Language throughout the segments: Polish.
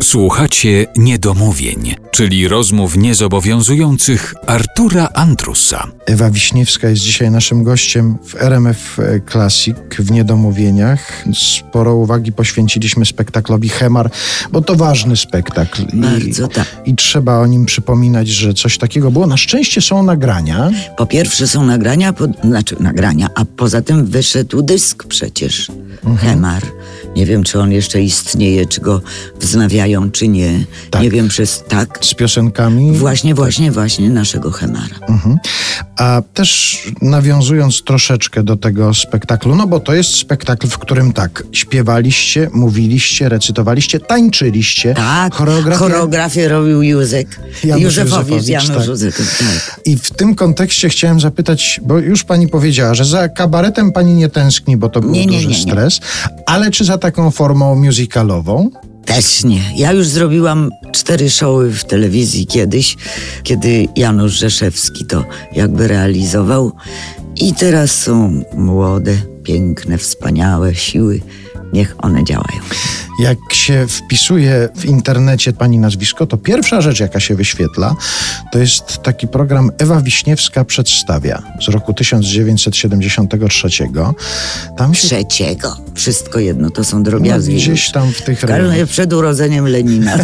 Słuchacie niedomówień, czyli rozmów niezobowiązujących Artura Andrusa. Ewa Wiśniewska jest dzisiaj naszym gościem w RMF Classic w Niedomówieniach. Sporo uwagi poświęciliśmy spektaklowi Hemar, bo to ważny spektakl. I, Bardzo tak. I trzeba o nim przypominać, że coś takiego było. Na szczęście są nagrania. Po pierwsze są nagrania, po, znaczy nagrania, a poza tym wyszedł dysk przecież. Mhm. Hemar. Nie wiem, czy on jeszcze istnieje, czy go wznawiają, czy nie. Tak. Nie wiem, przez tak. Z piosenkami. Właśnie, właśnie, właśnie naszego Hemara. Mhm. A też nawiązując troszeczkę do tego spektaklu, no bo to jest spektakl, w którym tak, śpiewaliście, mówiliście, recytowaliście, tańczyliście. Tak, choreografię. choreografię robił Józek. Janusz Józefowicz, Janusz tak. Józefowicz, tak. I w tym kontekście chciałem zapytać, bo już pani powiedziała, że za kabaretem pani nie tęskni, bo to był nie, duży nie, nie. stres, ale czy za taką formą musicalową? Też nie. Ja już zrobiłam cztery showy w telewizji kiedyś, kiedy Janusz Rzeszewski to jakby realizował. I teraz są młode, piękne, wspaniałe siły. Niech one działają. Jak się wpisuje w internecie pani nazwisko, to pierwsza rzecz, jaka się wyświetla, to jest taki program Ewa Wiśniewska przedstawia z roku 1973. Tam się Trzeciego. Wszystko jedno, to są drobiazgi. no, gdzieś tam w tych Każdy rejonach przed urodzeniem Lenina.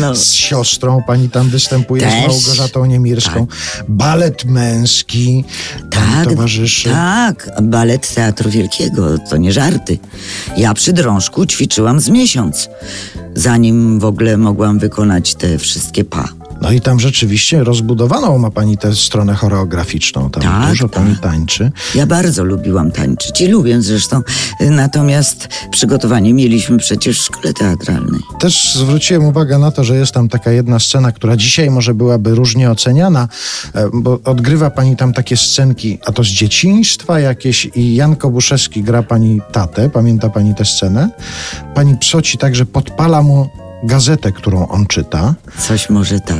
no. z siostrą pani tam występuje, Też. z Małgorzatą Niemirską. Balet męski Tak, towarzyszy. tak, balet Teatru Wielkiego, to nie żarty. Ja przy drążku ćwiczyłam z miesiąc, zanim w ogóle mogłam wykonać te wszystkie pa. No i tam rzeczywiście rozbudowaną ma pani tę stronę choreograficzną. Tam Tak, dużo pani tak. tańczy. Ja bardzo lubiłam tańczyć i lubię zresztą, natomiast przygotowanie mieliśmy przecież w szkole teatralnej. Też zwróciłem uwagę na to, że jest tam taka jedna scena, która dzisiaj może byłaby różnie oceniana, e, bo odgrywa pani tam takie scenki, a to z dzieciństwa jakieś i Jan Kobuszewski gra pani tatę, pamięta pani tę scenę? Pani psoci także podpala mu gazetę, którą on czyta Coś może tak.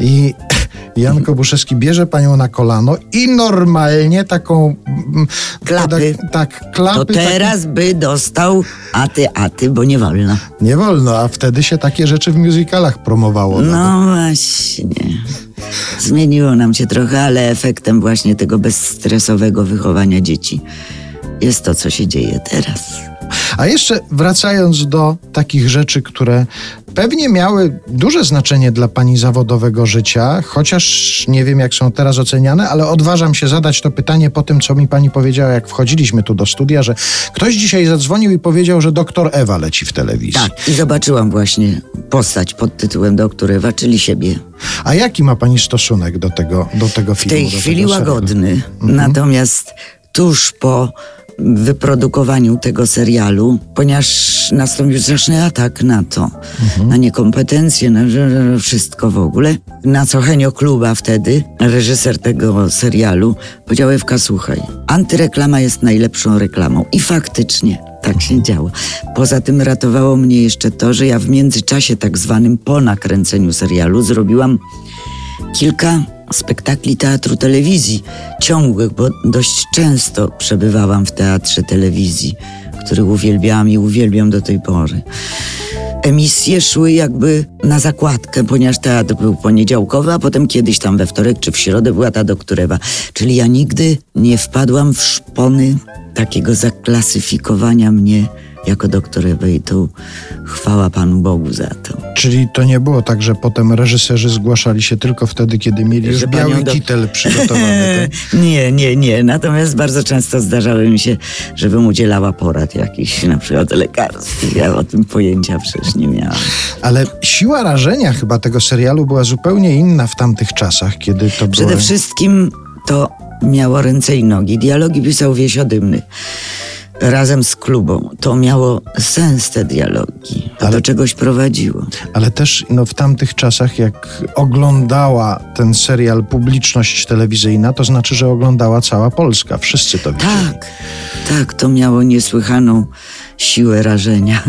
i Jan Kobuszewski bierze panią na kolano i normalnie taką... mm, Klapy. Tak, tak klapy. To teraz by dostał aty, aty, bo nie wolno. Nie wolno, a wtedy się takie rzeczy w musicalach promowało. No właśnie. Zmieniło nam się trochę, ale efektem właśnie tego bezstresowego wychowania dzieci jest to, co się dzieje teraz. A jeszcze wracając do takich rzeczy, które pewnie miały duże znaczenie dla pani zawodowego życia, chociaż nie wiem, jak są teraz oceniane, ale odważam się zadać to pytanie po tym, co mi pani powiedziała, jak wchodziliśmy tu do studia, że ktoś dzisiaj zadzwonił i powiedział, że doktor Ewa leci w telewizji. Tak, i zobaczyłam właśnie postać pod tytułem Doktor Ewa, czyli siebie. A jaki ma pani stosunek do tego, do tego W filmu? tej do chwili łagodny. Natomiast tuż po wyprodukowaniu tego serialu, ponieważ nastąpił straszny atak na to, na niekompetencje, na wszystko w ogóle, na co Henio Kluba wtedy, reżyser tego serialu, powiedział Ewka, słuchaj, antyreklama jest najlepszą reklamą. I faktycznie tak się działo. Poza tym ratowało mnie jeszcze to, że ja w międzyczasie tak zwanym po nakręceniu serialu zrobiłam kilka spektakli teatru telewizji ciągłych, bo dość często przebywałam w teatrze telewizji, który uwielbiałam i uwielbiam do tej pory. Emisje szły jakby na zakładkę, ponieważ teatr był poniedziałkowy, a potem kiedyś tam we wtorek czy w środę była ta doktorewa. Czyli ja nigdy nie wpadłam w szpony takiego zaklasyfikowania mnie jako doktorewę i tu chwała Panu Bogu za to. Czyli to nie było tak, że potem reżyserzy zgłaszali się tylko wtedy, kiedy mieli już Że biały panią do- kitel przygotowany. tak? Nie, nie, nie. Natomiast bardzo często zdarzały mi się, żebym udzielała porad jakichś, na przykład lekarskich. Ja o tym pojęcia przecież nie miałam. Ale siła rażenia chyba tego serialu była zupełnie inna w tamtych czasach, kiedy to Przede było... wszystkim to miało ręce i nogi. Dialogi pisał Dymny. Razem z klubą. To miało sens te dialogi. To Ale- do czegoś prowadziło. Ale też no, w tamtych czasach, jak oglądała ten serial publiczność telewizyjna, to znaczy, że oglądała cała Polska. Wszyscy to widzieli. Tak, tak, to miało niesłychaną siłę rażenia.